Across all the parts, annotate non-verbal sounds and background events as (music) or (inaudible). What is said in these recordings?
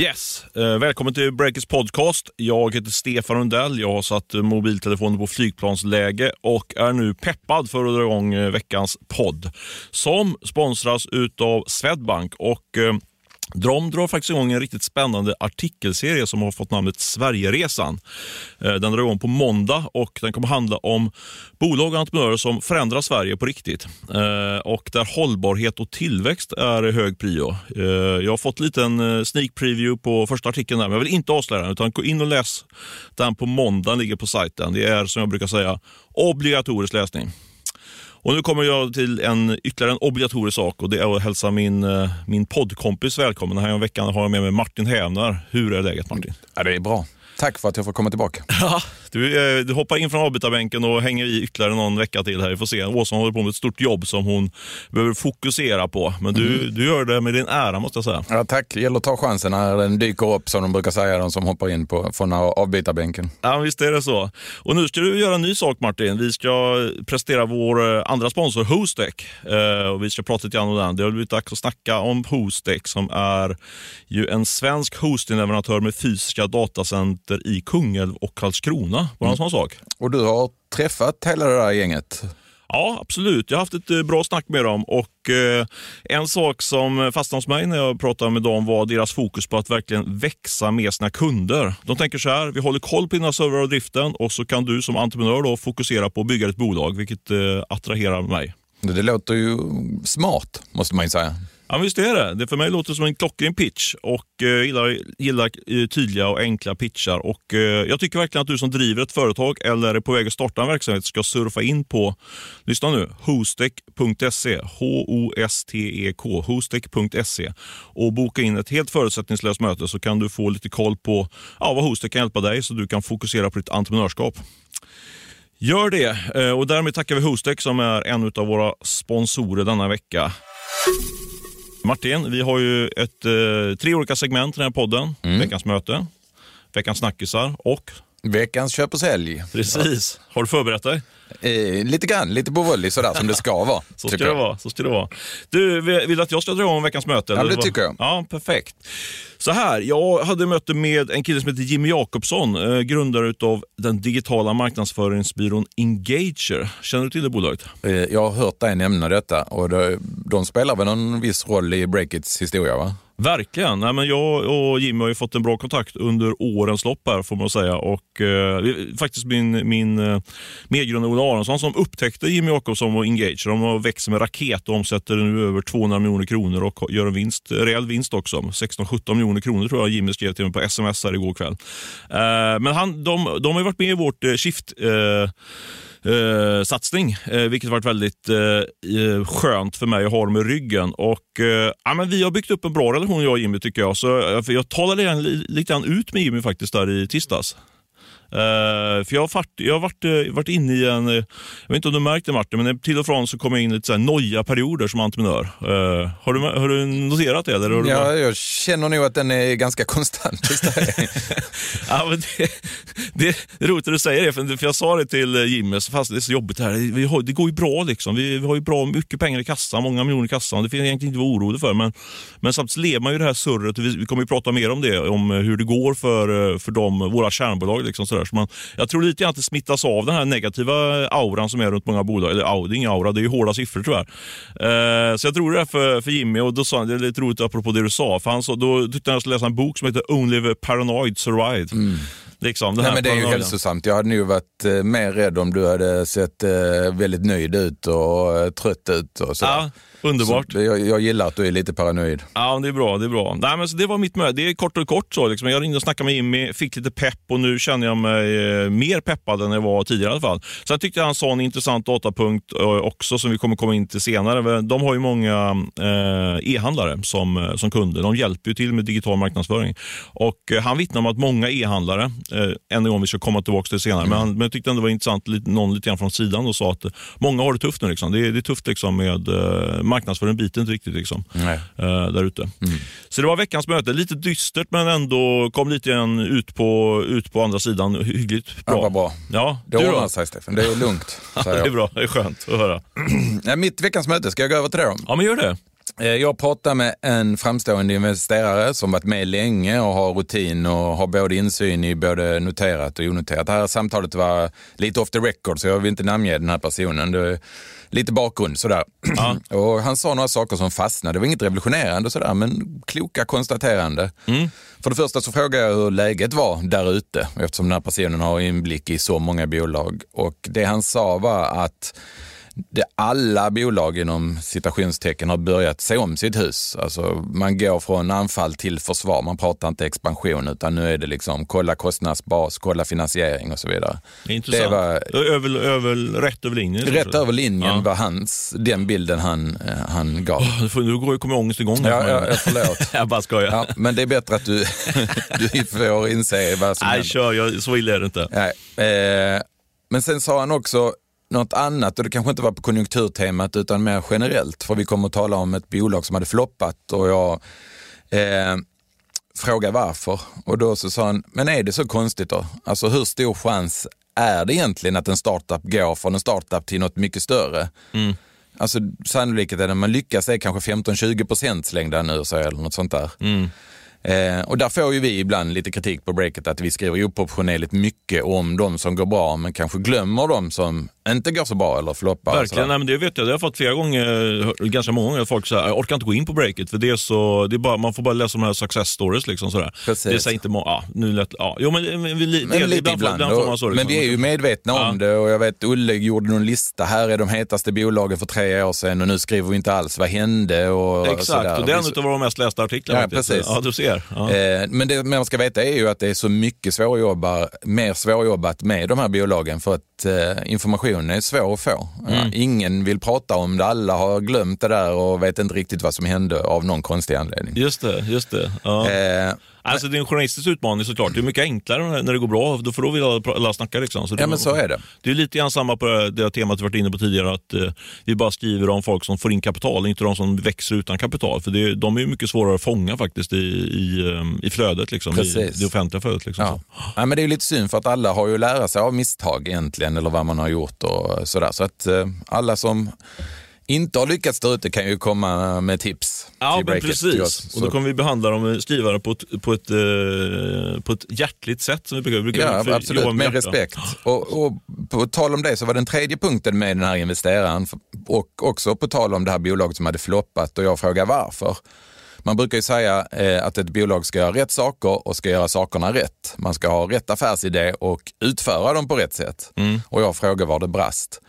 Yes, eh, välkommen till Breakers podcast. Jag heter Stefan Rundell. Jag har satt eh, mobiltelefonen på flygplansläge och är nu peppad för att dra igång eh, veckans podd som sponsras utav Swedbank. Och, Drom drar faktiskt igång en riktigt spännande artikelserie som har fått namnet Sverigeresan. Eh, den drar igång på måndag och den kommer handla om bolag och entreprenörer som förändrar Sverige på riktigt. Eh, och där hållbarhet och tillväxt är hög prio. Eh, jag har fått en liten sneak preview på första artikeln där, men jag vill inte avslöja den utan gå in och läs den på måndag, Den ligger på sajten. Det är som jag brukar säga obligatorisk läsning. Och Nu kommer jag till en ytterligare en obligatorisk sak och det är att hälsa min, eh, min poddkompis välkommen. Den här veckan har jag med mig Martin Hävnar. Hur är läget Martin? Mm. Ja, det är bra. Tack för att jag får komma tillbaka. (laughs) Ja, du, eh, du hoppar in från avbytarbänken och hänger i ytterligare någon vecka till här. Vi får se. Åsa håller på med ett stort jobb som hon behöver fokusera på. Men du, mm. du gör det med din ära måste jag säga. Ja, tack. Det gäller att ta chansen när den dyker upp som de brukar säga, de som hoppar in på, från avbytarbänken. Ja, visst är det så. Och nu ska du göra en ny sak Martin. Vi ska presentera vår eh, andra sponsor Hostec. Eh, och vi ska prata lite grann om den. Det har blivit dags att snacka om Hostec som är ju en svensk hostingleverantör med fysiska datacenter i Kungälv och Karlskrona. Bara en sån sak. Och du har träffat hela det där gänget? Ja, absolut. Jag har haft ett eh, bra snack med dem och eh, en sak som fastnade hos mig när jag pratade med dem var deras fokus på att verkligen växa med sina kunder. De tänker så här, vi håller koll på dina servrar och driften och så kan du som entreprenör då fokusera på att bygga ett bolag, vilket eh, attraherar mig. Det låter ju smart, måste man ju säga. Ja, visst är det. Det för mig låter som en klockren pitch och eh, gillar, gillar eh, tydliga och enkla pitchar. Och, eh, jag tycker verkligen att du som driver ett företag eller är på väg att starta en verksamhet ska surfa in på, lyssna nu, hostek.se, H-O-S-T-E-K, hostek.se och boka in ett helt förutsättningslöst möte så kan du få lite koll på ja, vad Hostek kan hjälpa dig så du kan fokusera på ditt entreprenörskap. Gör det eh, och därmed tackar vi Hostek som är en av våra sponsorer denna vecka. Martin, vi har ju ett, eh, tre olika segment i den här podden. Mm. Veckans möte, veckans snackisar och Veckans köp och sälj. Precis. Har du förberett dig? Eh, lite grann, lite på volley sådär som det ska vara. (laughs) så, ska det vara, så ska det vara. Du, vill du att jag ska dra igång veckans möte? Ja, det tycker jag. Ja, perfekt. Så här, jag hade möte med en kille som heter Jimmy Jakobsson, eh, grundare av den digitala marknadsföringsbyrån Engager. Känner du till det bolaget? Eh, jag har hört dig nämna detta och de, de spelar väl någon viss roll i Breakits historia va? Verkligen. Nej, men jag och Jimmy har ju fått en bra kontakt under årens lopp här får man säga. Och, eh, faktiskt min, min eh, medgrundare Ola Aronsson som upptäckte Jimmy Jakobsson och Engage. De har växt med raket och omsätter nu över 200 miljoner kronor och gör en vinst, rejäl vinst också. 16-17 miljoner kronor tror jag Jimmy skrev till mig på sms här igår kväll. Eh, men han, de, de har varit med i vårt eh, Shift eh, eh, satsning, eh, vilket varit väldigt eh, eh, skönt för mig att ha dem i ryggen. Och, eh, ja, men vi har byggt upp en bra relation jag och Jimmy tycker jag. Så, eh, för jag talade lite grann ut med Jimmy faktiskt där i tisdags. Uh, för jag har, varit, jag har varit, uh, varit inne i en, uh, jag vet inte om du märkte Martin, men till och från så kommer jag in i lite noja perioder som entreprenör. har, du, har du noterat det? Eller ja, bara... jag känner nog att den är ganska konstant (laughs) ja, men det, det, det är roligt att du säger det, för, för jag sa det till Jimmy, fast det är så jobbigt här. Vi har, det går ju bra liksom. Vi, vi, har ju bra mycket pengar i kassan, många miljoner i kassan. Det finns egentligen inte vara orolig för. Men, men samtidigt lever man ju det här surret. Vi, vi kommer ju prata mer om det, om hur det går för, för dem, våra kärnbolag. Liksom, sådär. Så man, jag tror lite grann att det smittas av den här negativa auran som är runt många bolag. Eller det är ingen aura, det är ju hårda siffror tyvärr. Eh, så jag tror det är för, för Jimmy och då sa det är lite roligt apropå det du sa, för han sa, då tyckte han jag skulle läsa en bok som heter Only the Paranoid Survived. Mm. Liksom, Nej, men det är ju hälsosamt. Jag hade nog varit eh, mer rädd om du hade sett eh, väldigt nöjd ut och eh, trött ut. Och sådär. Ja, Underbart. Så jag, jag, gillar att du är lite paranoid. Ja, det är bra. Det är bra. Nej, men så det var mitt möte. Det är kort och kort så. Liksom. Jag ringde och snackade med Jimmy, fick lite pepp och nu känner jag mig eh, mer peppad än jag var tidigare i alla fall. Sen tyckte jag han sa en intressant datapunkt eh, också som vi kommer komma in till senare. De har ju många eh, e-handlare som, eh, som kunder. De hjälper ju till med digital marknadsföring. Och Han vittnar om att många e-handlare, eh, en gång vi ska komma tillbaka till det senare, mm. men, han, men jag tyckte ändå det var intressant, någon lite grann från sidan och sa att många har det tufft nu. Liksom. Det, är, det är tufft liksom, med eh, marknadsföring biter inte riktigt liksom, uh, där ute. Mm. Så det var veckans möte. Lite dystert men ändå kom lite grann ut på, ut på andra sidan. Hyggligt bra. Ja, vad bra. Ja, det ordnar sig Stefan. Det är lugnt. (laughs) det är bra. Det är skönt att höra. (clears throat) ja, mitt veckans möte, ska jag gå över till det då? Ja, men gör det. Eh, jag pratade med en framstående investerare som varit med länge och har rutin och har både insyn i både noterat och onoterat. Det här samtalet var lite off the record så jag vill inte namnge den här personen. Lite bakgrund sådär. Ja. (clears throat) och han sa några saker som fastnade. Det var inget revolutionerande sådär, men kloka konstaterande. Mm. För det första så frågade jag hur läget var där ute eftersom den här personen har inblick i så många bolag. Och det han sa var att det alla bolag inom citationstecken har börjat se om sitt hus. Alltså man går från anfall till försvar. Man pratar inte expansion utan nu är det liksom kolla kostnadsbas, kolla finansiering och så vidare. Intressant. Det var, över, över, rätt över linjen? Rätt över linjen ja. var hans, den bilden han, eh, han gav. Oh, nu går, kommer ångest igång. Ja, ja, ja, förlåt. (laughs) jag bara skojar. Ja, men det är bättre att du, (laughs) du får inse vad som Nej, händer. kör. Jag, så illa är det inte. Nej, eh, men sen sa han också, något annat och det kanske inte var på konjunkturtemat utan mer generellt. För vi kommer att tala om ett bolag som hade floppat och jag eh, frågade varför. Och då så sa han, men är det så konstigt då? Alltså hur stor chans är det egentligen att en startup går från en startup till något mycket större? Mm. Alltså sannolikheten att man lyckas är kanske 15-20 procent slängda den ur sig eller något sånt där. Mm. Eh, och där får ju vi ibland lite kritik på breaket att vi skriver oproportionerligt mycket om de som går bra men kanske glömmer de som inte går så bra eller floppar. Verkligen, nej, men det vet jag. Det har jag fått flera gånger, ganska många gånger, folk säger jag orkar inte gå in på breaket för det är så, det är bara, man får bara läsa de här success stories. Liksom, sådär. Precis. Det säger inte många, ja, nu lätt, ja. Jo men, men, vi, men lite ibland, ibland, ibland får man så. Liksom. Men vi är ju medvetna om ja. det och jag vet Ulle gjorde någon lista, här är de hetaste bolagen för tre år sedan och nu skriver vi inte alls vad hände och Exakt, sådär. och det är en av våra mest lästa artiklar. Ja, precis. Ja, du ser. Ja. Eh, men det man ska veta är ju att det är så mycket svårjobbar, mer svårjobbat med de här bolagen för att eh, informationen är svår att få. Mm. Ingen vill prata om det, alla har glömt det där och vet inte riktigt vad som hände av någon konstig anledning. Just det, just det. Ja. Eh, Alltså det är en journalistisk utmaning såklart. Det är mycket enklare när det går bra, då får vill alla, alla snacka. Liksom. Så ja, men så är det. Det är lite grann samma på det, det temat vi varit inne på tidigare, att eh, vi bara skriver om folk som får in kapital, inte de som växer utan kapital. För det, de är mycket svårare att fånga faktiskt i, i, eh, i flödet, liksom, i det offentliga flödet. Liksom, ja. ja. men det är lite synd för att alla har ju att lära sig av misstag egentligen, eller vad man har gjort och sådär. Så att eh, alla som inte har lyckats där ute kan ju komma med tips. Ja, men precis. Och då kommer vi behandla dem, skrivare på ett, på ett, uh, på ett hjärtligt sätt. Som vi brukar, brukar ja, absolut. Med, med respekt. Och, och, på tal om det så var den tredje punkten med den här investeraren och också på tal om det här bolaget som hade floppat och jag frågar varför. Man brukar ju säga eh, att ett bolag ska göra rätt saker och ska göra sakerna rätt. Man ska ha rätt affärsidé och utföra dem på rätt sätt. Mm. Och jag frågar var det brast.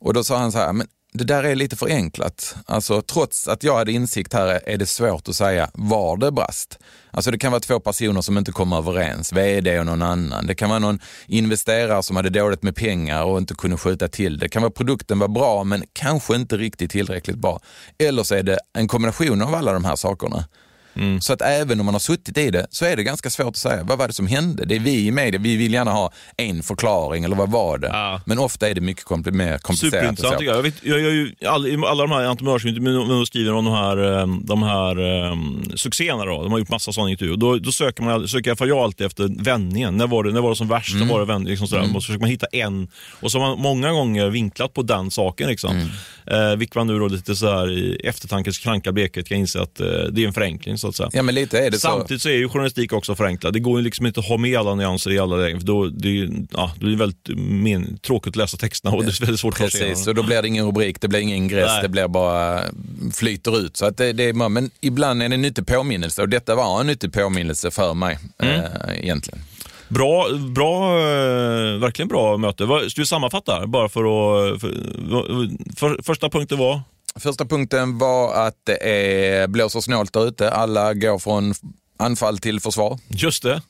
Och då sa han så här, men det där är lite förenklat. Alltså, trots att jag hade insikt här är det svårt att säga var det brast. Alltså det kan vara två personer som inte kommer överens, vd och någon annan. Det kan vara någon investerare som hade dåligt med pengar och inte kunde skjuta till. Det kan vara produkten var bra men kanske inte riktigt tillräckligt bra. Eller så är det en kombination av alla de här sakerna. Mm. Så att även om man har suttit i det så är det ganska svårt att säga vad var det som hände. Det är vi i media, vi vill gärna ha en förklaring eller vad var det? Ja. Men ofta är det mycket kompl mer komplicerat. Superintressant jag. Jag, vet, jag, jag, jag, alla, alla de här entreprenörsintervjuerna skriver om de här, ehm, de här um, succéerna. Då. De har gjort massa sådana intervjuer. Då, då söker, man, söker jag, jag alltid efter vändningen. När var det, när var det som värst? Mm. När var det vänd, liksom sådär. Mm. Och så försöker man hitta en. Och så har man många gånger vinklat på den saken. Liksom. Mm. Eh, vilket man nu då lite så här, i eftertankens kranka blekhet kan inse att eh, det är en förenkling. Så att säga. Ja, men lite är det Samtidigt så. så är ju journalistik också förenklad. Det går ju liksom inte att ha med alla nyanser i alla lägen. För då, det, ja, det är väldigt men, tråkigt att läsa texterna och det är väldigt svårt Precis, att se. och då blir det ingen rubrik, det blir ingen ingress, Nej. det blir bara flyter ut. Så att det, det är, men ibland är det en nyttig påminnelse och detta var en nyttig påminnelse för mig mm. äh, egentligen. Bra, bra, eh, verkligen bra möte. Ska vi sammanfatta bara för att... För, för, första punkten var? Första punkten var att det är, blåser snålt där ute. Alla går från anfall till försvar. Just det.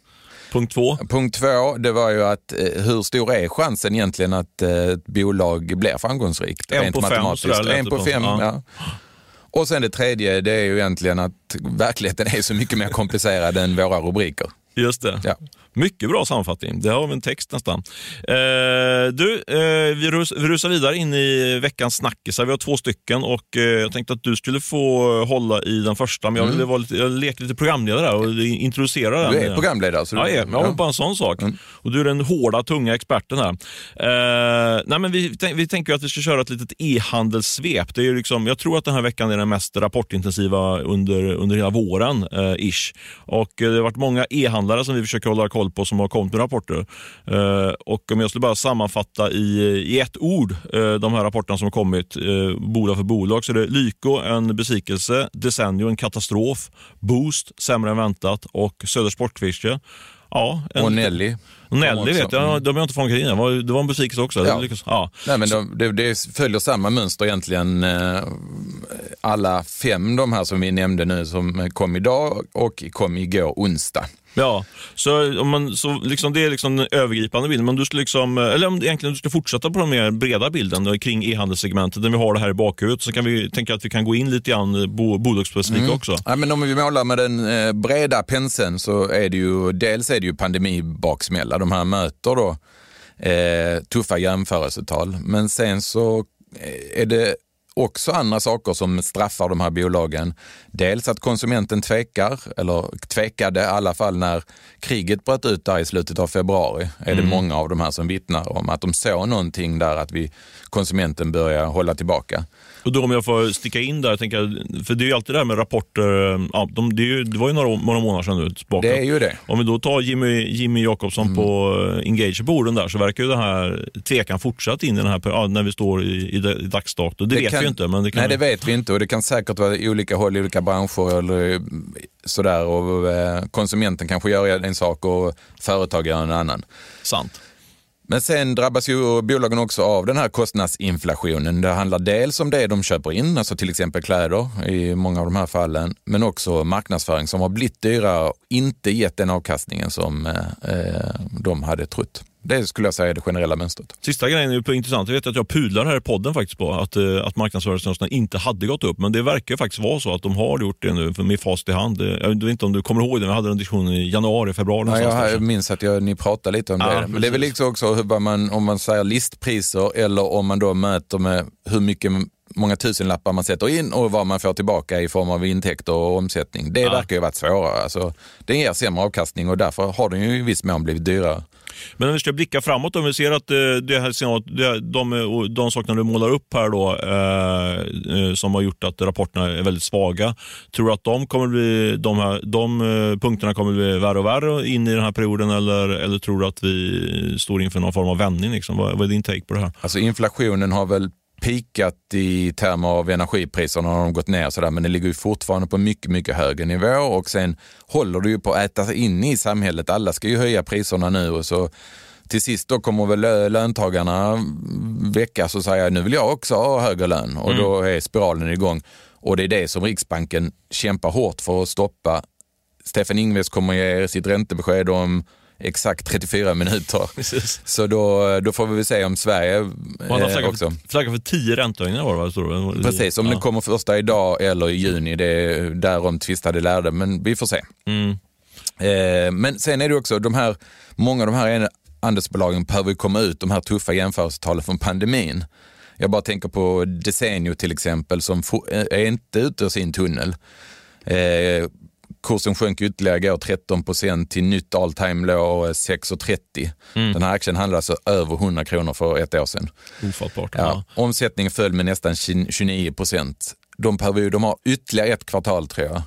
Punkt två? Punkt två, det var ju att eh, hur stor är chansen egentligen att eh, ett bolag blir framgångsrikt? En på fem, sådär, En på fem, ja. ja. Och sen det tredje, det är ju egentligen att verkligheten är så mycket mer komplicerad än våra rubriker. Just det. Ja. Mycket bra sammanfattning. Det har vi en text nästan. Eh, du, eh, vi, rus, vi rusar vidare in i veckans snackisar. Vi har två stycken och eh, jag tänkte att du skulle få hålla i den första, men jag ville vara lite, jag leker lite programledare och introducera den. Du är programledare? Så du, ja, jag är, ja. bara en sån sak. Mm. Och du är den hårda, tunga experten här. Eh, nej, men vi, vi tänker att vi ska köra ett litet e-handelssvep. Det är liksom, jag tror att den här veckan är den mest rapportintensiva under, under hela våren, eh, ish. Och eh, det har varit många e-handlare som vi försöker hålla koll på som har kommit med rapporter. Eh, och om jag skulle bara sammanfatta i, i ett ord eh, de här rapporterna som har kommit, eh, bolag för bolag, så är det Lyko en besvikelse, Desenio en katastrof, Boost sämre än väntat och Söder Sportfiske Ja, en, och Nelly. Nelly vet jag, de har inte fångat in. Det var, det var en besvikelse också. Ja. Ja. Nej, men de, det, det, följer samma mönster egentligen. Alla fem de här som vi nämnde nu som kom idag och kom igår onsdag. Ja, så, om man, så liksom, det är liksom den övergripande bilden. Men du skulle liksom, eller om egentligen du ska fortsätta på den mer breda bilden kring e-handelssegmentet, där vi har det här i bakhuvudet, så kan vi tänka att vi kan gå in lite grann bo, bolagsspecifika mm. också. Ja, men om vi målar med den eh, breda penseln så är det ju, dels är det ju pandemibaksmälla. De här möter då eh, tuffa jämförelsetal, men sen så är det också andra saker som straffar de här bolagen. Dels att konsumenten tvekar, eller tvekade i alla fall när kriget bröt ut där i slutet av februari. Är det mm. många av de här som vittnar om att de såg någonting där att vi, konsumenten börjar hålla tillbaka. Och då om jag får sticka in där, tänker, för det är ju alltid det här med rapporter, ja, de, det, ju, det, var ju några, några månader sedan nu tillbaka. Det är ju det. Om vi då tar Jimmy, Jimmy Jakobsson mm. på eh, Engage på orden där, så verkar ju den här tvekan fortsatt in i den här, ja, när vi står i, i, i dagsdato. Det, det vet kan, vi inte. Men det kan nej, det vet vi inte och det kan säkert vara olika håll i olika branscher eller sådär. Och, eh, konsumenten kanske gör en sak och företag gör en annan. Sant. Men sen drabbas ju bolagen också av den här kostnadsinflationen. Det handlar dels om det de köper in, alltså till exempel kläder i många av de här fallen, men också marknadsföring som har blivit dyrare och inte gett den avkastningen som eh, eh de hade trott. Det skulle jag säga är det generella mönstret. Sista grejen är intressant. Jag vet att jag pudlar här i podden faktiskt på att, eh, att marknadsföringskostnaderna inte hade gått upp. Men det verkar faktiskt vara så att de har gjort det nu med fast i hand. Jag vet inte om du kommer ihåg det, vi hade en diskussion i januari, februari. Ja, jag minns att jag, ni pratade lite om ja, det. Men precis. det är väl liksom också hur man, om man säger listpriser eller om man då mäter med hur mycket många tusenlappar man sätter in och vad man får tillbaka i form av intäkter och omsättning. Det ja. verkar ju varit svårare. Alltså, det ger sämre avkastning och därför har den ju i viss mån blivit dyrare. Men om vi ska blicka framåt, om vi ser att eh, det här, de, eh, de sakerna du målar upp här då, eh, eh, som har gjort att rapporterna är väldigt svaga, tror du att de, kommer bli, de, här, de punkterna kommer bli värre och värre in i den här perioden eller, eller tror du att vi står inför någon form av vändning? Liksom? Vad, vad är din take på det här? Alltså inflationen har väl pikat i termer av energipriserna har de gått ner sådär, men det ligger ju fortfarande på mycket, mycket högre nivå och sen håller det ju på att äta in i samhället. Alla ska ju höja priserna nu och så till sist då kommer väl löntagarna väckas och säga nu vill jag också ha högre lön och mm. då är spiralen igång. Och det är det som Riksbanken kämpar hårt för att stoppa. Stefan Ingves kommer ge sitt räntebesked om exakt 34 minuter. Precis. Så då, då får vi väl se om Sverige han har eh, också... Flaggat för 10 räntehöjningar var det va? Precis, om ja. det kommer första idag eller i juni, det är därom tvistade lärde, men vi får se. Mm. Eh, men sen är det också de här, många av de här andelsbolagen behöver komma ut, de här tuffa jämförelsetalen från pandemin. Jag bara tänker på Desenio till exempel som är inte ute ur sin tunnel. Eh, kursen sjönk ytterligare igår 13 procent till nytt all time low 6,30. Mm. Den här aktien handlade alltså över 100 kronor för ett år sedan. Ofattbart. Ja. ja. Omsättningen föll med nästan 29 procent. De, de har ytterligare ett kvartal tror jag.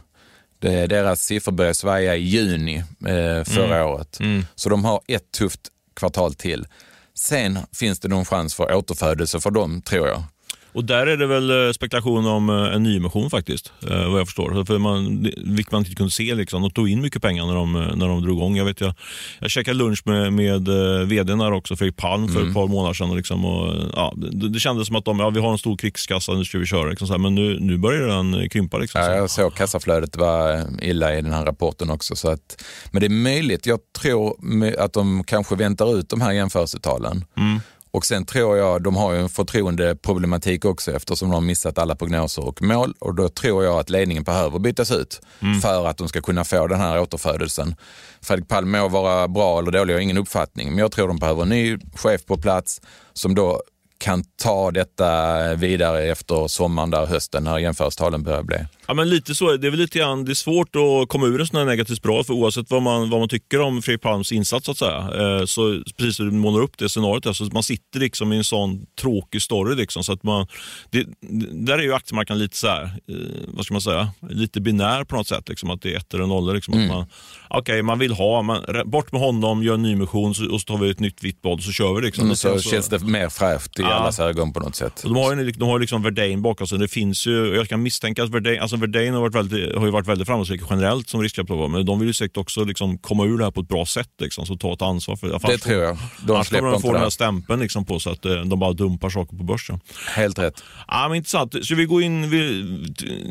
Det, deras siffror började svaja i juni eh, förra mm. året. Mm. Så de har ett tufft kvartal till. Sen finns det någon chans för återfödelse för dem, tror jag. Och där är det väl eh, spekulation om eh, en nyemission faktiskt, eh, vad jag förstår. För man, vilket man inte kunde se. Liksom. De tog in mycket pengar när de, när de drog igång. Jag, vet, jag, jag käkade lunch med, med vdn där också, Fredrik Palm, för mm. ett par månader sedan. Liksom, och, ja, det, det kändes som att de, ja, vi har en stor krigskassa, nu ska vi köra. Liksom, så här, men nu, nu börjar den krympa. Liksom, ja, jag såg kassaflödet var illa i den här rapporten också. Så att, men det är möjligt, jag tror att de kanske väntar ut de här jämförelsetalen. Mm Och sen tror jag, de har ju en förtroendeproblematik också eftersom de har missat alla prognoser och mål och då tror jag att ledningen behöver bytas ut mm. för att de ska kunna få den här återfödelsen. Fredrik Palm må vara bra eller dålig, jag har ingen uppfattning, men jag tror de behöver en ny chef på plats som då kan ta detta vidare efter sommaren, där hösten, när jämförelsetalen börjar bli. Ja, men lite så. Det är väl lite grann, det är svårt att komma ur en sån här negativ spiral, för oavsett vad man, vad man tycker om Fredrik Palms insats, så att säga, eh, så precis som du målar upp det scenariot, alltså, man sitter liksom i en sån tråkig story. Liksom, så att man, det, där är ju aktiemarknaden lite så här, eh, vad ska man säga, lite binär på något sätt. Liksom, att det är ett eller nollor. Liksom, mm. man, okay, man vill ha, man, bort med honom, gör en nymission och så tar vi ett nytt vitt blad och så kör vi. Liksom. Mm, så, så känns det mer fräscht i ja. allas ögon på något sätt. de har ju, de har liksom Verdane bakom sig. Det finns ju, jag kan misstänka att Verdane, alltså Verdane har, varit väldigt, har ju varit väldigt framgångsrik generellt som riskkapitalbolag, men de vill ju säkert också liksom komma ur det här på ett bra sätt. Liksom, så ta ett ansvar för det. det tror jag. De annars kommer de få den här stämpeln liksom på så att eh, de bara dumpar saker på börsen. Helt rätt. Ja, men intressant. Ska vi gå in, vi,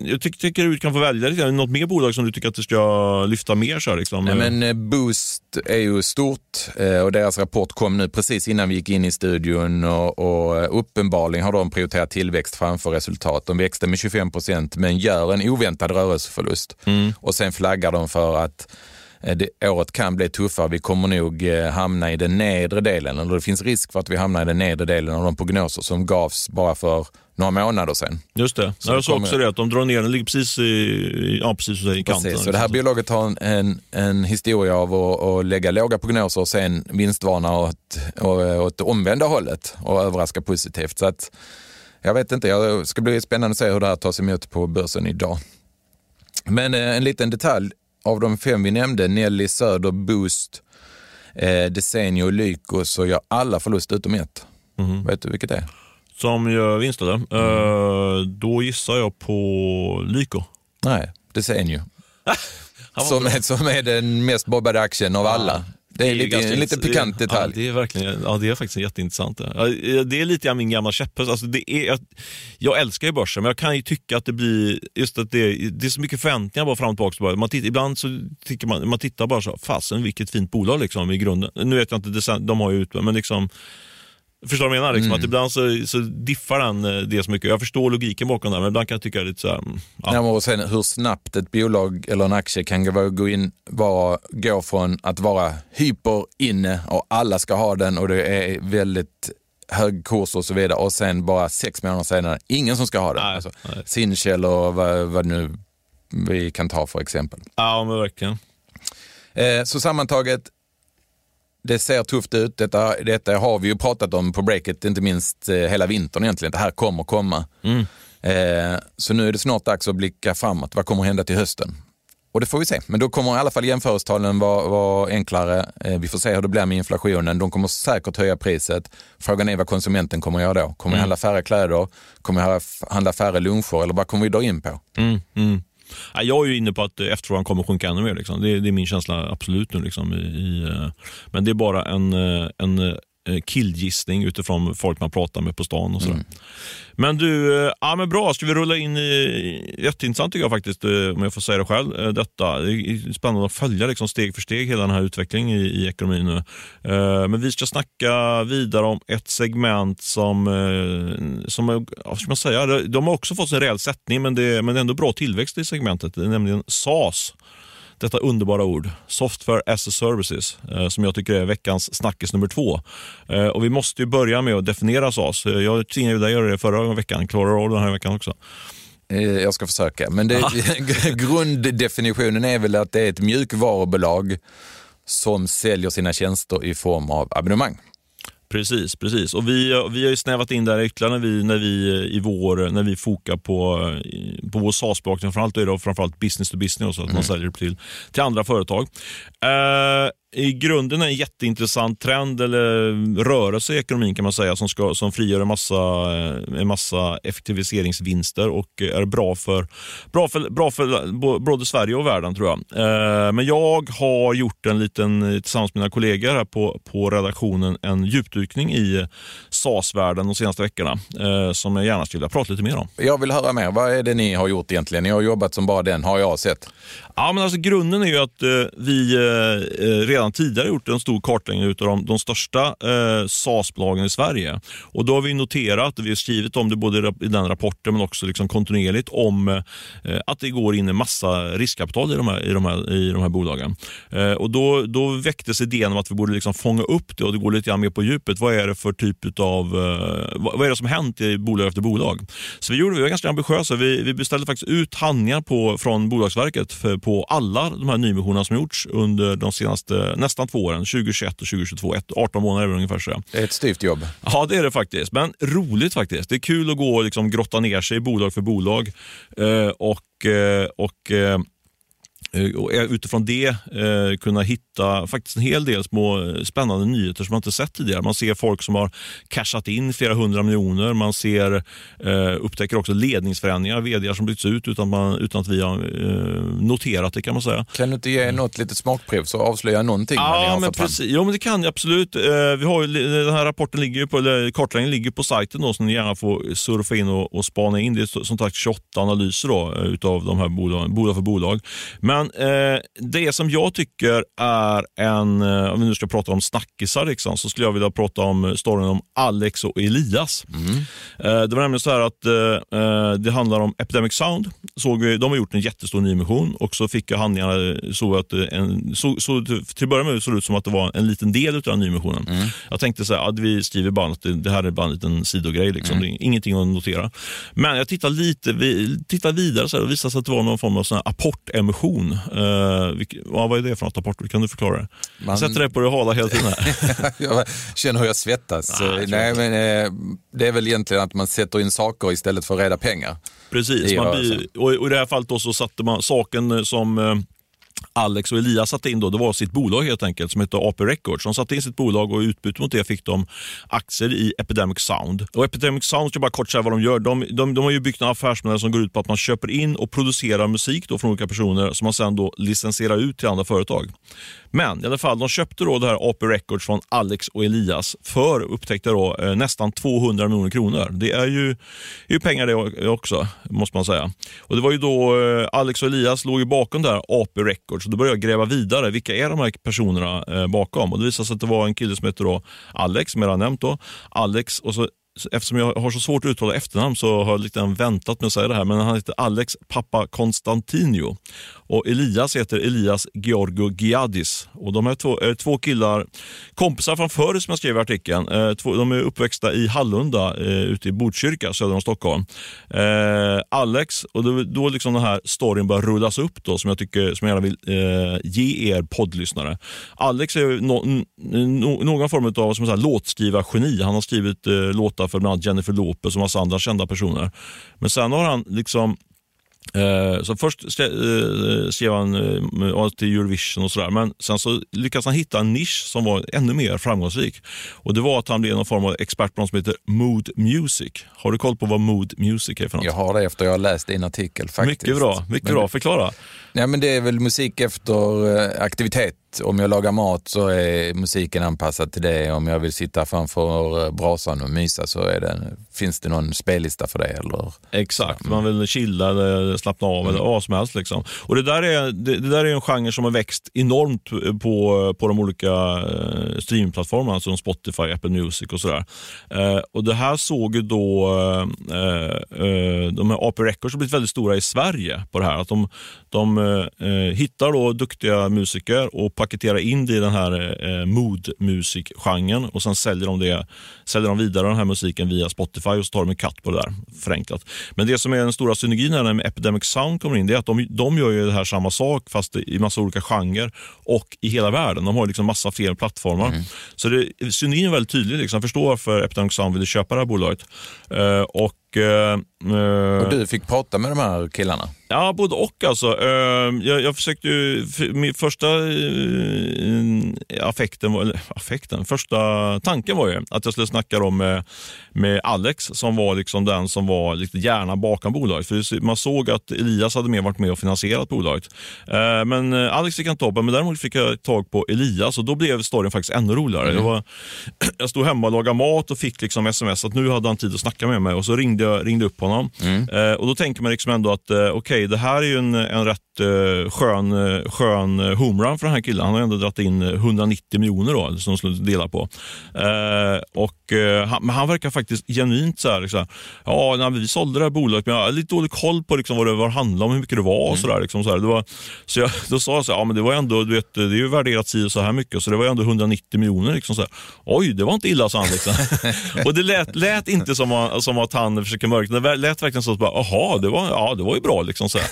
jag tycker, tycker du kan få välja lite. Något mer bolag som du tycker att du ska lyfta mer? Så här, liksom? Nej, men eh, Boost är ju stort eh, och deras rapport kom nu precis innan vi gick in i studion och, och uppenbarligen har de prioriterat tillväxt framför resultat. De växte med 25 procent men gör en oväntad rörelseförlust. Mm. Och sen flaggar de för att eh, det, året kan bli tuffare. Vi kommer nog eh, hamna i den nedre delen, eller det finns risk för att vi hamnar i den nedre delen av de prognoser som gavs bara för några månader sedan. Just det. Så jag såg också det, att de drar ner den, ligger precis i, ja, precis i kanten. Precis, så det här biologet har en, en, en historia av att, att, lägga låga prognoser och sen vinstvarna åt, åt det omvända hållet och överraska positivt. Så att, jag vet inte, det ska bli spännande att se hur det här tas emot på börsen idag. Men eh, en liten detalj av de fem vi nämnde, Nelly, Söder, Boost, eh, Desenio Lyko, så gör alla förlust utom ett. Mm. Vet du vilket det är? Som gör vinst eller? Mm. Uh, då gissar jag på Lyko. Nej, Desenio. (laughs) som, är, som är den mest bobbade aktien av alla. Det är, lite, en lite pikant detalj. Ja, det är verkligen, ja, det är faktiskt jätteintressant. Det är lite min gamla käpphäst. Alltså jag, jag älskar ju börsen, men jag kan ju tycka att det blir, just att det, det är så mycket förväntningar bara fram och tillbaka. Man titt, ibland så tycker man, man tittar bara så, fasen vilket fint bolag liksom i grunden. Nu vet jag inte, de har ju ut, men liksom Förstår du vad jag menar? Liksom, mm. Att ibland så, så diffar den eh, det så mycket. Jag förstår logiken bakom det, men ibland kan jag tycka det är lite så här, mm, ja. ja och sen hur snabbt ett bolag eller en aktie kan gå, in, vara, gå från att vara hyper inne och alla ska ha den och det är väldigt hög kurs och så vidare och sen bara sex månader senare, ingen som ska ha den. Nej, alltså, Sinch eller vad, vad nu vi kan ta för exempel. Ja, men verkligen. Eh, så sammantaget, det ser tufft ut. Detta, detta har vi ju pratat om på breaket, inte minst eh, hela vintern egentligen. Det här kommer komma. Mm. Eh, så nu är det snart dags att blicka framåt. Vad kommer hända till hösten? Och det får vi se. Men då kommer i alla fall jämförelsetalen vara, vara enklare. Eh, vi får se hur det blir med inflationen. De kommer säkert höja priset. Frågan är vad konsumenten kommer göra då. Kommer mm. vi handla färre kläder? Kommer vi handla färre luncher? Eller vad kommer vi dra in på? Mm. Jag är ju inne på att efterfrågan kommer sjunka ännu mer. Liksom. Det, är, det, är min känsla absolut nu. Liksom, i, i, eh, men det är bara en, eh, en eh, killgissning utifrån folk man pratar med på stan. och sådär. Mm. Men du, ja men bra. Ska vi rulla in i, jätteintressant tycker jag faktiskt, om jag får säga det själv, detta. Det är spännande att följa liksom steg för steg hela den här utvecklingen i, i ekonomin nu. Men vi ska snacka vidare om ett segment som, som vad ska man säga, de har också fått sin rejäl sättning, men det, men det är ändå bra tillväxt i segmentet, det är nämligen SAS detta underbara ord, Software as a Services, eh, som jag tycker är veckans snackis nummer två. Eh, och Vi måste ju börja med att definiera SAS. Eh, jag tvingade dig göra det förra veckan. Klarar du den här veckan också? Jag ska försöka, men det, (laughs) grunddefinitionen är väl att det är ett mjukvarubolag som säljer sina tjänster i form av abonnemang. Precis, precis. Och vi, vi har ju snävat in där ytterligare när vi, när vi, i vår, när vi fokar på, på vår SaaS-bevakning. Framförallt är det framförallt business to business, så att mm. man säljer till, till andra företag. Uh, i grunden en jätteintressant trend eller rörelse i ekonomin kan man säga som, ska, som frigör en massa, eh, en massa effektiviseringsvinster och är bra för, bra för, bra för både Sverige och världen tror jag. Eh, men jag har gjort en liten, tillsammans med mina kollegor här på, på redaktionen, en djupdykning i SAS-världen de senaste veckorna eh, som jag gärna skulle vilja prata lite mer om. Jag vill höra mer. Vad är det ni har gjort egentligen? Ni har jobbat som bara den, har jag sett. Ja, men alltså grunden är ju att vi redan redan tidigare gjort en stor kartläggning av de, de största eh, SaaS-bolagen i Sverige. Och Då har vi noterat, vi har skrivit om det både i den rapporten men också liksom kontinuerligt, om eh, att det går in en massa riskkapital i de här, i de här, i de här bolagen. Eh, och då, då väcktes idén om att vi borde liksom fånga upp det och det går lite grann mer på djupet. Vad är det för typ av, eh, vad, vad är det som hänt i bolag efter bolag? Så vi gjorde, vi var ganska ambitiösa. Vi, vi beställde faktiskt ut handlingar på, från Bolagsverket för, på alla de här nyemissionerna som gjorts under de senaste nästan två åren, 2021 och 2022. Ett, 18 månader ungefär. Så. Det är ett styvt jobb. Ja, det är det faktiskt. Men roligt faktiskt. Det är kul att gå och liksom grotta ner sig bolag för bolag. Eh, och, eh, och eh, Eh, och utifrån det eh, kunna hitta faktiskt en hel del små eh, spännande nyheter som man inte sett tidigare. Man ser folk som har cashat in flera hundra miljoner. Man ser, eh, upptäcker också ledningsförändringar, vd som byts ut utan, man, utan att vi har eh, noterat det kan man säga. Kan du inte ge något litet smakprov så avslöja någonting? Ja, men precis. Jo, men det kan jag absolut. Eh, vi har, den här rapporten ligger på, eller kartläggningen ligger på sajten då, så ni gärna får surfa in och, och spana in. Det är som sagt 28 analyser då, utav de här bolagen, bolag för bolag. Men men eh, det som jag tycker är en, eh, om vi nu ska prata om snackisar, liksom, så skulle jag vilja prata om storyn om Alex och Elias. Mm. Eh, det var nämligen så här att eh, eh, det handlar om Epidemic Sound. Såg vi, de har gjort en jättestor nyemission och så fick jag handlingarna så att en, så, så, till att börja med såg det ut som att det var en liten del av den nyemissionen. Mm. Jag tänkte så här, att vi skriver bara att det, det, här är bara en liten sidogrej. Liksom. Mm. Det är ingenting att notera. Men jag tittade lite vi, tittade vidare så här, och visade sig att det var någon form av sån apportemission Uh, vilk, ja, vad är det för något apport? Kan du förklara det? Man... Jag sätter dig på det hala hela tiden. (laughs) jag känner hur jag svettas. Nej, Nej men, eh, det är väl egentligen att man sätter in saker istället för rädda pengar. Precis, man och, och i det här fallet då så satte man saken som eh, Alex och Elias satte in då, det var sitt bolag helt enkelt som hette AP Records. De satte in sitt bolag och i utbyte mot det fick de aktier i Epidemic Sound. Och Epidemic Sound, ska bara kort säga vad de gör. De, de, de har ju byggt en affärsmodell som går ut på att man köper in och producerar musik då från olika personer som man sen då licensierar ut till andra företag. Men i alla fall, de köpte då det här AP Records från Alex och Elias för, upptäckte då, eh, nästan 200 miljoner kronor. Det är ju, är ju pengar det också, måste man säga. Och Det var ju då eh, Alex och Elias låg ju bakom det här AP Records så då började jag gräva vidare. Vilka är de här personerna eh, bakom? Och Det visade sig att det var en kille som heter då Alex, som jag nämnt. Då. Alex och så eftersom jag har så svårt att uttala efternamn så har jag lite väntat med att säga det här, men han heter Alex Pappa Konstantinio. Och Elias heter Elias Georgo Giadis. Och de är två, är två killar, kompisar från förr som jag skrev i artikeln. Eh, två, de är uppväxta i Hallunda eh, ute i Botkyrka söder om Stockholm. Eh, Alex, och då, då liksom den här storyn börjar rullas upp då, som jag tycker som jag gärna vill eh, ge er poddlyssnare. Alex är no, no, någon form av som låtskrivargeni. Han har skrivit eh, låtar för bland annat Jennifer Lopez och massa andra kända personer. Men sen har han liksom Eh, så först eh, skrev han eh, till Eurovision och sådär, men sen så lyckades han hitta en nisch som var ännu mer framgångsrik. Och Det var att han blev någon form av expert på något som heter Mood Music. Har du koll på vad Mood Music är för något? Jag har det efter jag har läst din artikel faktiskt. Mycket bra, mycket men, bra. Förklara. Ja, men det är väl musik efter aktivitet om jag lagar mat så är musiken anpassad till det. Om jag vill sitta framför brasan och mysa så det, finns det någon spellista för det. Eller? Exakt, man vill chilla eller slappna av mm. eller vad som helst. Liksom. Och det, där är, det, det, där är en genre som har växt enormt på, på de olika eh, streamplattformarna, som Spotify, Apple Music och sådär. Eh, och det här såg ju då, eh, eh, de här AP Records har blivit väldigt stora i Sverige på det här. Att de, de eh, hittar då duktiga musiker och paketerar in det i den här eh, mood-musikgenren och sen säljer de, det, säljer de vidare den här musiken via Spotify och så tar de en katt på det där, förenklat. Men det som är den stora synergin här med Epidemic Sound kommer in, det är att de, de gör ju det här samma sak fast i massa olika genrer och i hela världen. De har liksom massa fler plattformar. Mm. Så det, synergin är väldigt tydlig. Liksom. Jag förstår varför Epidemic Sound ville köpa det här bolaget. Uh, och uh, och du fick prata med de här killarna? Ja, både och. Alltså. Ehm, jag, jag försökte ju, min första eh, affekten, eller affekten, första tanken var ju att jag skulle snacka om med, med Alex som var liksom den som var lite hjärnan bakom bolaget. För man såg att Elias hade mer varit med och finansierat bolaget. Ehm, men eh, Alex fick jag inte tag på, men däremot fick jag tag på Elias och då blev storyn faktiskt ännu roligare. Mm. Jag, var, (clears throat) jag stod hemma och lagade mat och fick liksom sms att nu hade han tid att snacka med mig och så ringde jag ringde upp honom. Mm. Och Då tänker man liksom ändå att okej, okay, det här är ju en, en rätt skön, skön homerun för den här killen. Han har ändå dragit in 190 miljoner då, som de skulle dela på. Eh, och, eh, han, han verkar faktiskt genuint så här, liksom, ja, när vi sålde det här bolaget, men jag har lite dålig koll på liksom, vad det, det handlade om, hur mycket det var och Mm. så där, liksom, så, här. Det var, så jag, då sa jag så här, ja men det var ändå, du vet, det är ju värderat si och så här mycket, så det var ändå 190 miljoner. Liksom, så här. Oj, det var inte illa, sa han. Liksom. (laughs) och det lät, lät inte som, att- som att han försöker mörkna, det lät verkligen så att, jaha, det var, ja, det var ju bra. Liksom, så här.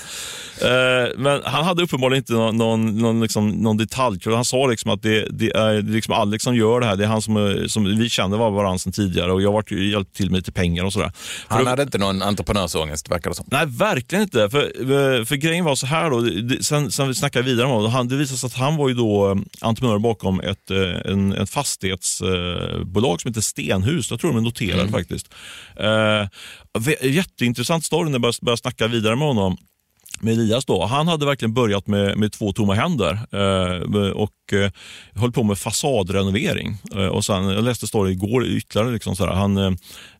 Eh, men han hade uppenbarligen inte någon, någon, någon, liksom, någon detalj. Han sa liksom att det, det är liksom Alex som gör det här. Det är han som, är- som vi kände var varandra sedan tidigare och jag har hjälpt till med lite pengar och sådär. Han då- hade inte någon entreprenörsångest, verkar det som. Nej, verkligen inte. För, för grejen var så här då, det- sen, sen vi snackade vidare om det, han, det visade sig att han var ju då eh, entreprenör bakom ett, eh, en, ett fastighetsbolag som heter Stenhus. Jag tror de är noterade faktiskt. Eh, vä- jätteintressant story när jag började, började snacka vidare med honom med Elias då. Han hade verkligen börjat med, med två tomma händer eh, och eh, höll på med fasadrenovering. Eh, och sen, jag läste story igår ytterligare. Liksom så här, han eh,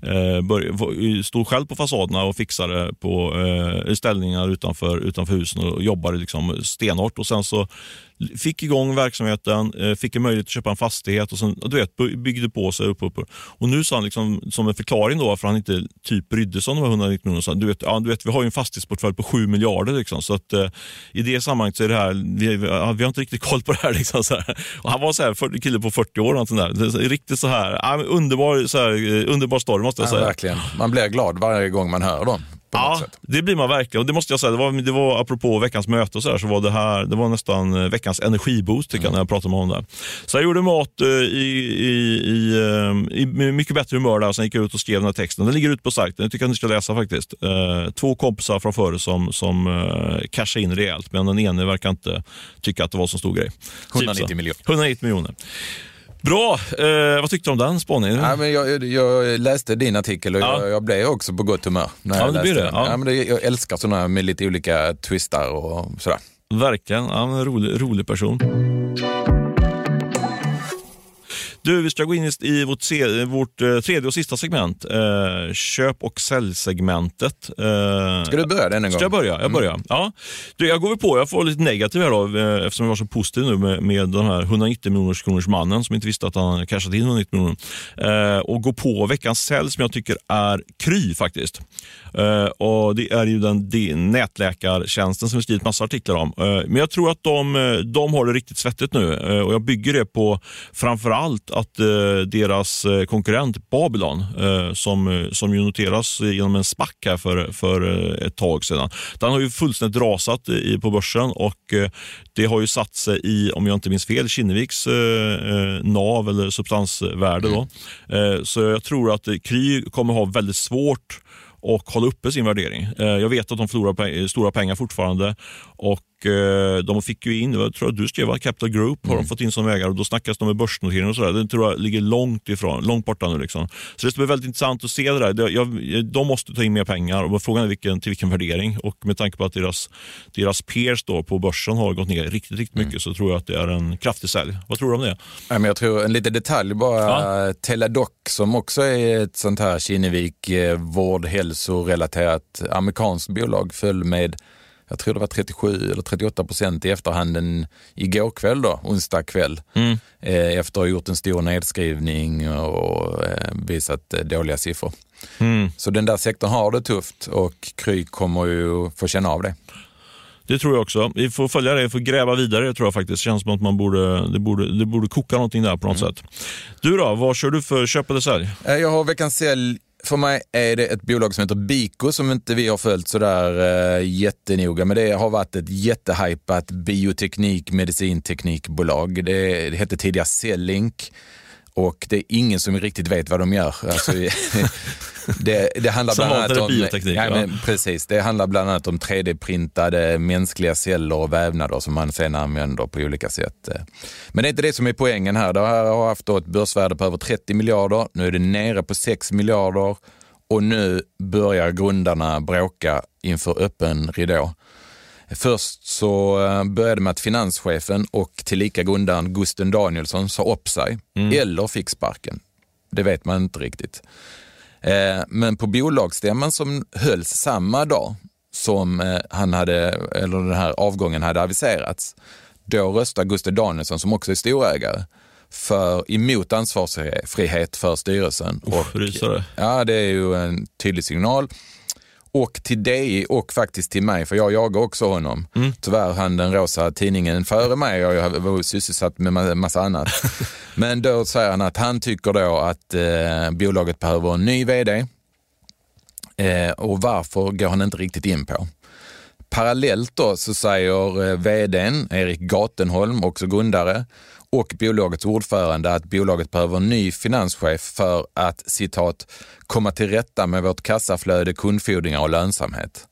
eh började, stod själv på fasaderna och fixade på eh, ställningar utanför, utanför husen och jobbade liksom stenhårt. Och sen så fick igång verksamheten, eh, fick en möjlighet att köpa en fastighet och sen, du vet, byggde på sig upp, upp, upp. Och nu sa han liksom, som en förklaring då varför han inte typ brydde sig om de här 190 miljonerna. Du vet, ja, du vet, vi har ju en fastighetsportfölj på 7 miljarder. Liksom, så att, eh, I det sammanhanget så är det här, vi, vi, ja, vi har inte riktigt koll på det här. Liksom, (laughs) så här. Och han var så här, för, kille på 40 år. Och sånt där. Riktigt så här, underbar, så här, eh, underbar story måste jag Ja, säga. verkligen. Man blir glad varje gång man hör dem. Ja, det blir man verkligen. Och det måste jag säga, det var, det var apropå veckans möte och så, här, så var det här det var nästan eh, veckans energiboost tycker jag, när jag pratade med honom där. Så jag gjorde mat eh, i, i, i, eh, i mycket bättre humör där och sen gick jag ut och skrev den här texten. Den ligger ute på sajten, jag tycker att ni ska läsa faktiskt. Två kompisar från förr som, som eh, cashade in rejält, men den ene verkar inte tycka att det var så stor grej. 190 Typ så. miljoner. 190 miljoner. Bra, eh, vad tyckte du om den spaningen? Ja, men jag, jag läste din artikel och Ja. jag, jag blev också på gott humör. När Ja, jag läste det. den. Ja. Ja, men det, jag älskar sådana med lite olika twistar och sådär. Verkligen. Ja, men en rolig, rolig person. Du, vi ska gå in i, vårt, se, vårt eh, tredje och sista segment. Eh, köp och säljsegmentet. Eh, Ska du börja den en gång? Ska jag börja? Jag börjar. Ja. Du, jag går väl på, jag får lite negativ här då, eftersom jag var så positiv nu med, med den här 190 miljoners kronors mannen som inte visste att han cashat in 190 miljoner. Eh, och gå på veckans sälj som jag tycker är Kry faktiskt. Eh, och Det är ju den, den nätläkartjänsten som vi skrivit massa artiklar om. Men jag tror att de, de har det riktigt svettigt nu och jag bygger det på framförallt att eh, deras eh, konkurrent Babylon, eh, som, som ju noteras genom en SPAC här för, för ett tag sedan, den har ju fullständigt rasat i, på börsen och det har ju satt sig i, om jag inte minns fel, Kinneviks NAV eller substansvärde. Då. Eh, så jag tror att Kry kommer ha väldigt svårt och hålla uppe sin värdering. Jag vet att de förlorar stora pengar fortfarande och de fick ju in, jag tror att du skrev, va? Capital Group har de fått in som ägare och då snackas de med börsnotering och sådär. Det tror jag ligger långt ifrån, långt borta nu. Liksom. Så det ska bli väldigt intressant att se det där. Jag, de måste ta in mer pengar och frågan är vilken, till vilken värdering och med tanke på att deras, deras peers då på börsen har gått ner riktigt, riktigt mycket så tror jag att det är en kraftig sälj. Vad tror du om det? Ja, men jag tror en liten detalj bara. Teladoc som också är ett sånt här Kinnevik eh, vårdhälsorelaterat amerikanskt bolag föll med jag tror det var 37 eller 38 procent i efterhanden igår kväll då, onsdag kväll. Eh, efter att ha gjort en stor nedskrivning och eh, visat eh, dåliga siffror. Så den där sektorn har det tufft och Kry kommer ju få känna av det. Det tror jag också. Vi får följa det, vi får gräva vidare tror jag faktiskt. Det känns som att man borde, det, borde, det borde koka någonting där på något sätt. Du då, vad kör du för köp eller sälj? Jag har veckans sälj. För mig är det ett bolag som heter Biko som inte vi har följt sådär uh, eh, jättenoga. Men det har varit ett jättehypat bioteknik, medicinteknikbolag. Det, det hette tidigare Cellink och det är ingen som riktigt vet vad de gör. Alltså, (laughs) det, det handlar bland annat om... ja, men, precis, det handlar bland annat om 3D-printade mänskliga celler och vävnader som man sen använder på olika sätt. Men det är inte det som är poängen här. Det här har haft ett börsvärde på över 30 miljarder. Nu är det nere på 6 miljarder och nu börjar grundarna bråka inför öppen ridå. Först så eh, började med att finanschefen och tillika grundaren Gusten Danielsson sa upp sig eller fick sparken. Det vet man inte riktigt. Eh, Men på bolagsstämman som hölls samma dag som eh, han hade, eller den här avgången hade aviserats, då röstar Gustav Danielsson, som också är storägare, för, emot ansvarsfrihet för styrelsen. Uff, rysare. Ja, det är ju en tydlig signal. Och till dig och faktiskt till mig, för jag jagar också honom. Mm. Tyvärr han den rosa tidningen före mig och jag var sysselsatt med massa annat. (laughs) Men då säger han att han tycker då att eh, bolaget behöver en ny vd. Eh, och varför går han inte riktigt in på. Parallellt då så säger eh, vdn Erik Gatenholm, också grundare, och bolagets ordförande att bolaget behöver en ny finanschef för att citat komma till rätta med vårt kassaflöde, kundfordringar och lönsamhet.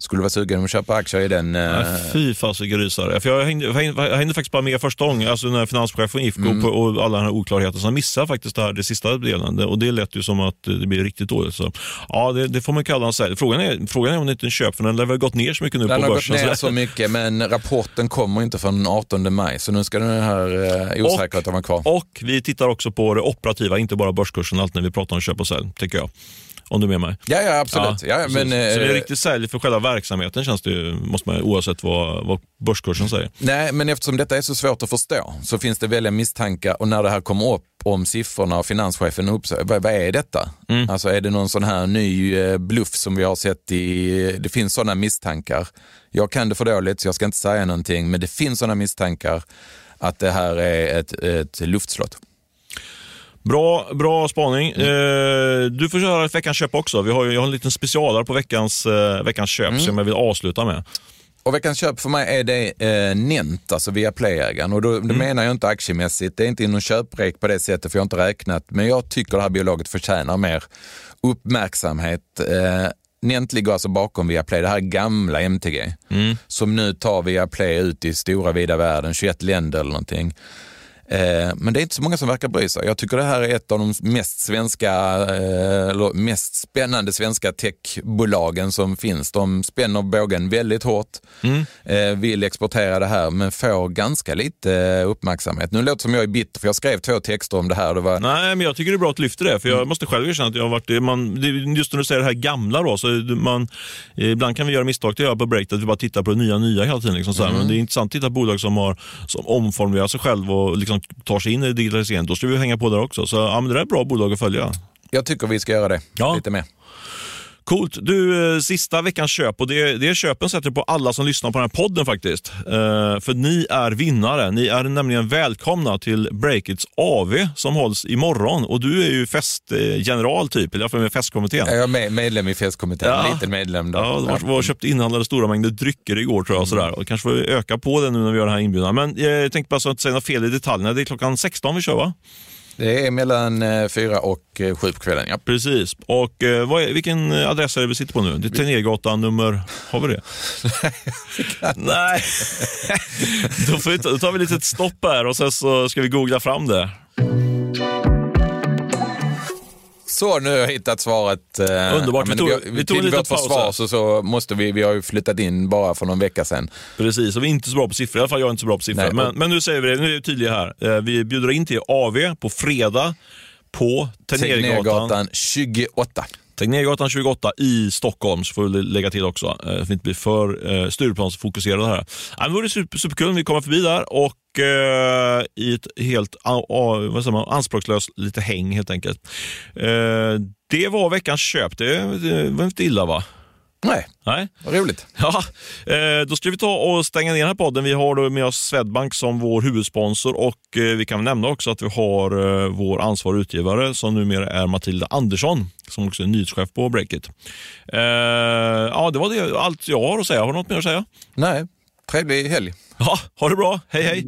Skulle du vara sugen att köpa aktier i den? Eh, fy fasiken rysare. För jag, hängde, jag, hängde, jag hängde faktiskt bara med första gången, alltså när finanschefen gick mm. och, och alla den här oklarheten. Så jag missade faktiskt det, här, det sista delen och det lät ju som att det blir riktigt dåligt. Så, ja, det, det får man kalla en sälj. Frågan är, frågan är om det inte är en köp, för den har väl gått ner så mycket nu den på börsen. Den har gått ner så mycket, men rapporten kommer inte förrän den 18 maj, så nu ska den här eh, osäkerheten vara kvar. Och vi tittar också på det operativa, inte bara börskursen, allt när vi pratar om köp och sälj, tycker jag. Om du är med mig? Ja, ja absolut. Ja, ja men, så, så det är eh, riktigt sälj för själva verksamheten känns det ju, måste man, oavsett vad, vad börskursen säger. Nej, men eftersom detta är så svårt att förstå så finns det väldiga misstankar och när det här kommer upp om siffrorna och finanschefen upp, vad, vad är detta? Mm. Alltså är det någon sån här ny eh, bluff som vi har sett i, det finns sådana misstankar. Jag kan det för dåligt så jag ska inte säga någonting, men det finns sådana misstankar att det här är ett, ett luftslott. Bra, bra spaning. Mm. Eh, du får köra veckans köp också. Vi har, jag har en liten specialare på veckans, eh, veckans köp mm. som jag vill avsluta med. Och veckans köp för mig är det eh, Nent, alltså via Playägaren. Och då, mm. det menar jag inte aktiemässigt, det är inte någon köprek på det sättet för jag har inte räknat. Men jag tycker det här bolaget förtjänar mer uppmärksamhet. Eh, Nent ligger alltså bakom Viaplay, det här gamla MTG, mm. som nu tar Viaplay ut i stora vida världen, 21 länder eller någonting. Eh, men det är inte så många som verkar bry sig. Jag tycker det här är ett av de mest svenska, eh, eller mest spännande svenska techbolagen som finns. De spänner bågen väldigt hårt, mm. Eh, vill exportera det här men får ganska lite uppmärksamhet. Nu låter det som jag är bitter för jag skrev två texter om det här. Det var... Nej, men jag tycker det är bra att du lyfter det för jag mm. måste själv erkänna att jag har varit, man, just när du säger det här gamla då, så man, ibland kan vi göra misstag, det gör på Break, att vi bara tittar på det nya, nya hela tiden. Liksom, mm. Men det är intressant att titta på bolag som, har, som omformulerar sig själv och liksom tar sig in i digitaliseringen, då ska vi hänga på där också. Så ja, men det där är ett bra bolag att följa. Jag tycker vi ska göra det ja. lite mer. Coolt. Du, eh, sista veckans köp och det, det köpen sätter på alla som lyssnar på den här podden faktiskt. Uh, för ni är vinnare. Ni är nämligen välkomna till Breakits AV som hålls imorgon och du är ju festgeneral typ, eller med festkommittén. Jag är medlem i festkommittén, ja. liten medlem. Då. Ja, var, var köpt inhandlade stora mängder drycker igår tror jag. Mm. Sådär. Och kanske får vi öka på det nu när vi gör den här inbjudan. Men eh, jag tänkte bara så att säga något fel i detaljerna. Det är klockan 16 vi kör va? Det är mellan eh, fyra och eh, sju på kvällen, ja. Precis. Och eh, vad är, vilken adress är det vi sitter på nu? Det är Tegnérgatan nummer... Har vi det? (laughs) Nej. då, får vi, då tar vi ett litet stopp här och sen så ska vi googla fram det. Så, nu har jag hittat svaret. Eh, Underbart. Ja, vi tog, vi, vi tog till vårt försvar så, så måste vi, vi har ju flyttat in bara för någon vecka sedan. Precis, och vi är inte så bra på siffror. I alla fall jag är inte så bra på siffror. Nej, men, men nu säger vi det, nu är vi tydliga här. Eh, vi bjuder in till AV på fredag på Tegnérgatan 28. Tegnérgatan 28 i Stockholm, så får vi lägga till också, eh, för att inte bli för eh, Stureplansfokuserade här. Ja, det vore super, superkul om vi kommer förbi där och eh, i ett helt vad säger man, anspråkslöst lite häng helt enkelt. Eh, det var veckans köp. Det, det var inte illa va? Nej, Nej. vad roligt. (laughs) Ja, eh, då ska vi ta och stänga ner den här podden. Vi har då med oss Swedbank som vår huvudsponsor och eh, vi kan nämna också att vi har eh, vår ansvarig utgivare som numera är Matilda Andersson som också är nyhetschef på Breakit. Ja, det var det, allt jag har att säga. Har du något mer att säga? Nej, trevlig helg. Ja, ha det bra. Hej hej!